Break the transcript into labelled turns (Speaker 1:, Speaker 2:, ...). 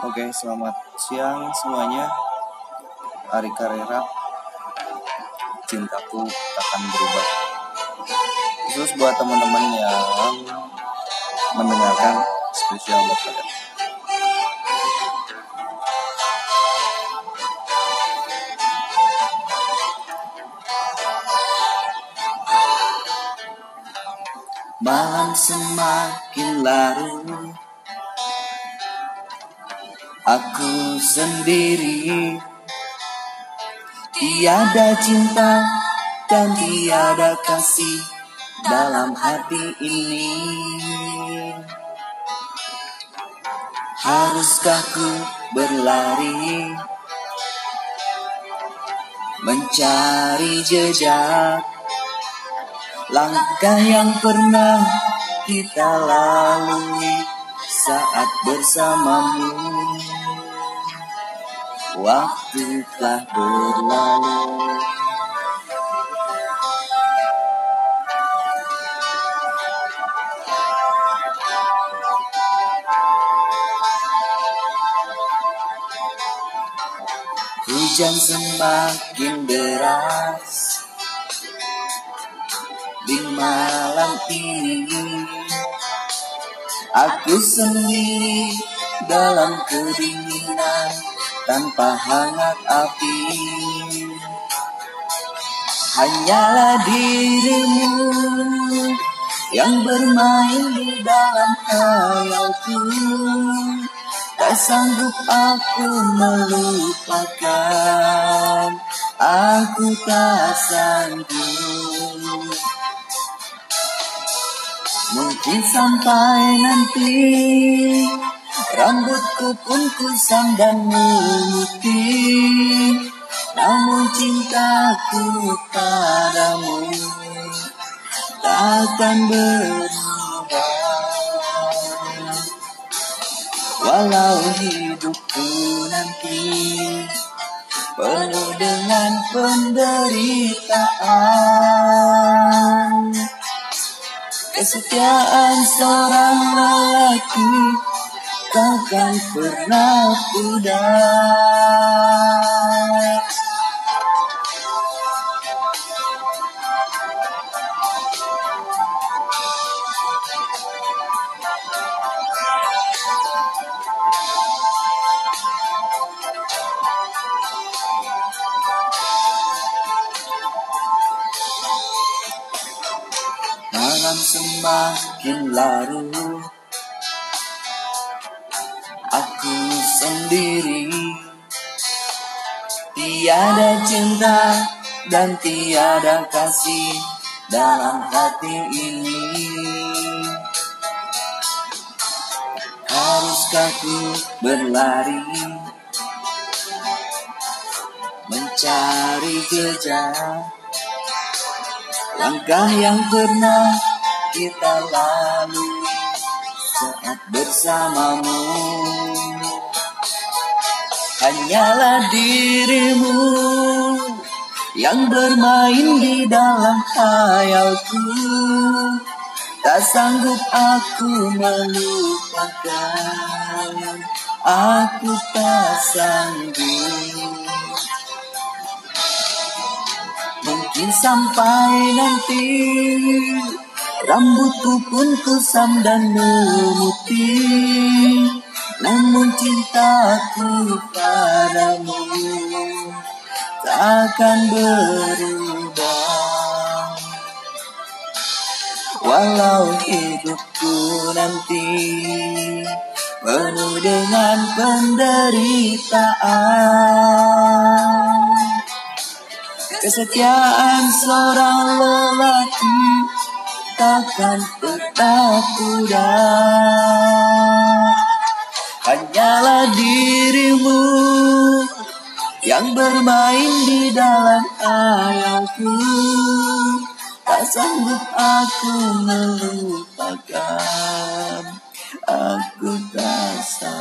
Speaker 1: Oke, selamat siang semuanya. Ari Carrera, cintaku takkan berubah. Khusus buat teman-teman yang mendengarkan spesial buat kalian. Malam semakin larut Aku sendiri. Tiada cinta dan tiada kasih dalam hati ini. Haruskah ku berlari? Mencari jejak. Langkah yang pernah kita lalui saat bersamamu Waktu telah berlalu. Hujan semakin deras. Di malam ini Aku sendiri dalam kedinginan tanpa hangat api. Hanyalah dirimu yang bermain di dalam khayalku Tak sanggup aku melupakan. Aku tak sanggup. Mungkin sampai nanti Rambutku pun kusam dan memutih Namun cintaku padamu Takkan berubah. Walau hidupku nanti Penuh dengan penderitaan. Kesetiaan seorang lelaki takkan pernah pudar Malam semakin larut sendiri. Tiada cinta dan tiada kasih dalam hati ini. Haruskah ku berlari? Mencari jejak. Langkah yang pernah kita lalui saat bersamamu Hanyalah dirimu yang bermain di dalam khayalku Tak sanggup aku melupakan. Aku tak sanggup. Mungkin sampai nanti Rambutku pun kusam dan memutih Namun cintaku padamu Takkan berubah. Walau hidupku nanti Penuh dengan penderitaan Kesetiaan seorang lelaki takkan pernah pudar Hanyalah dirimu yang bermain di dalam ayahku Tak sanggup aku melupakan. Aku tak sanggup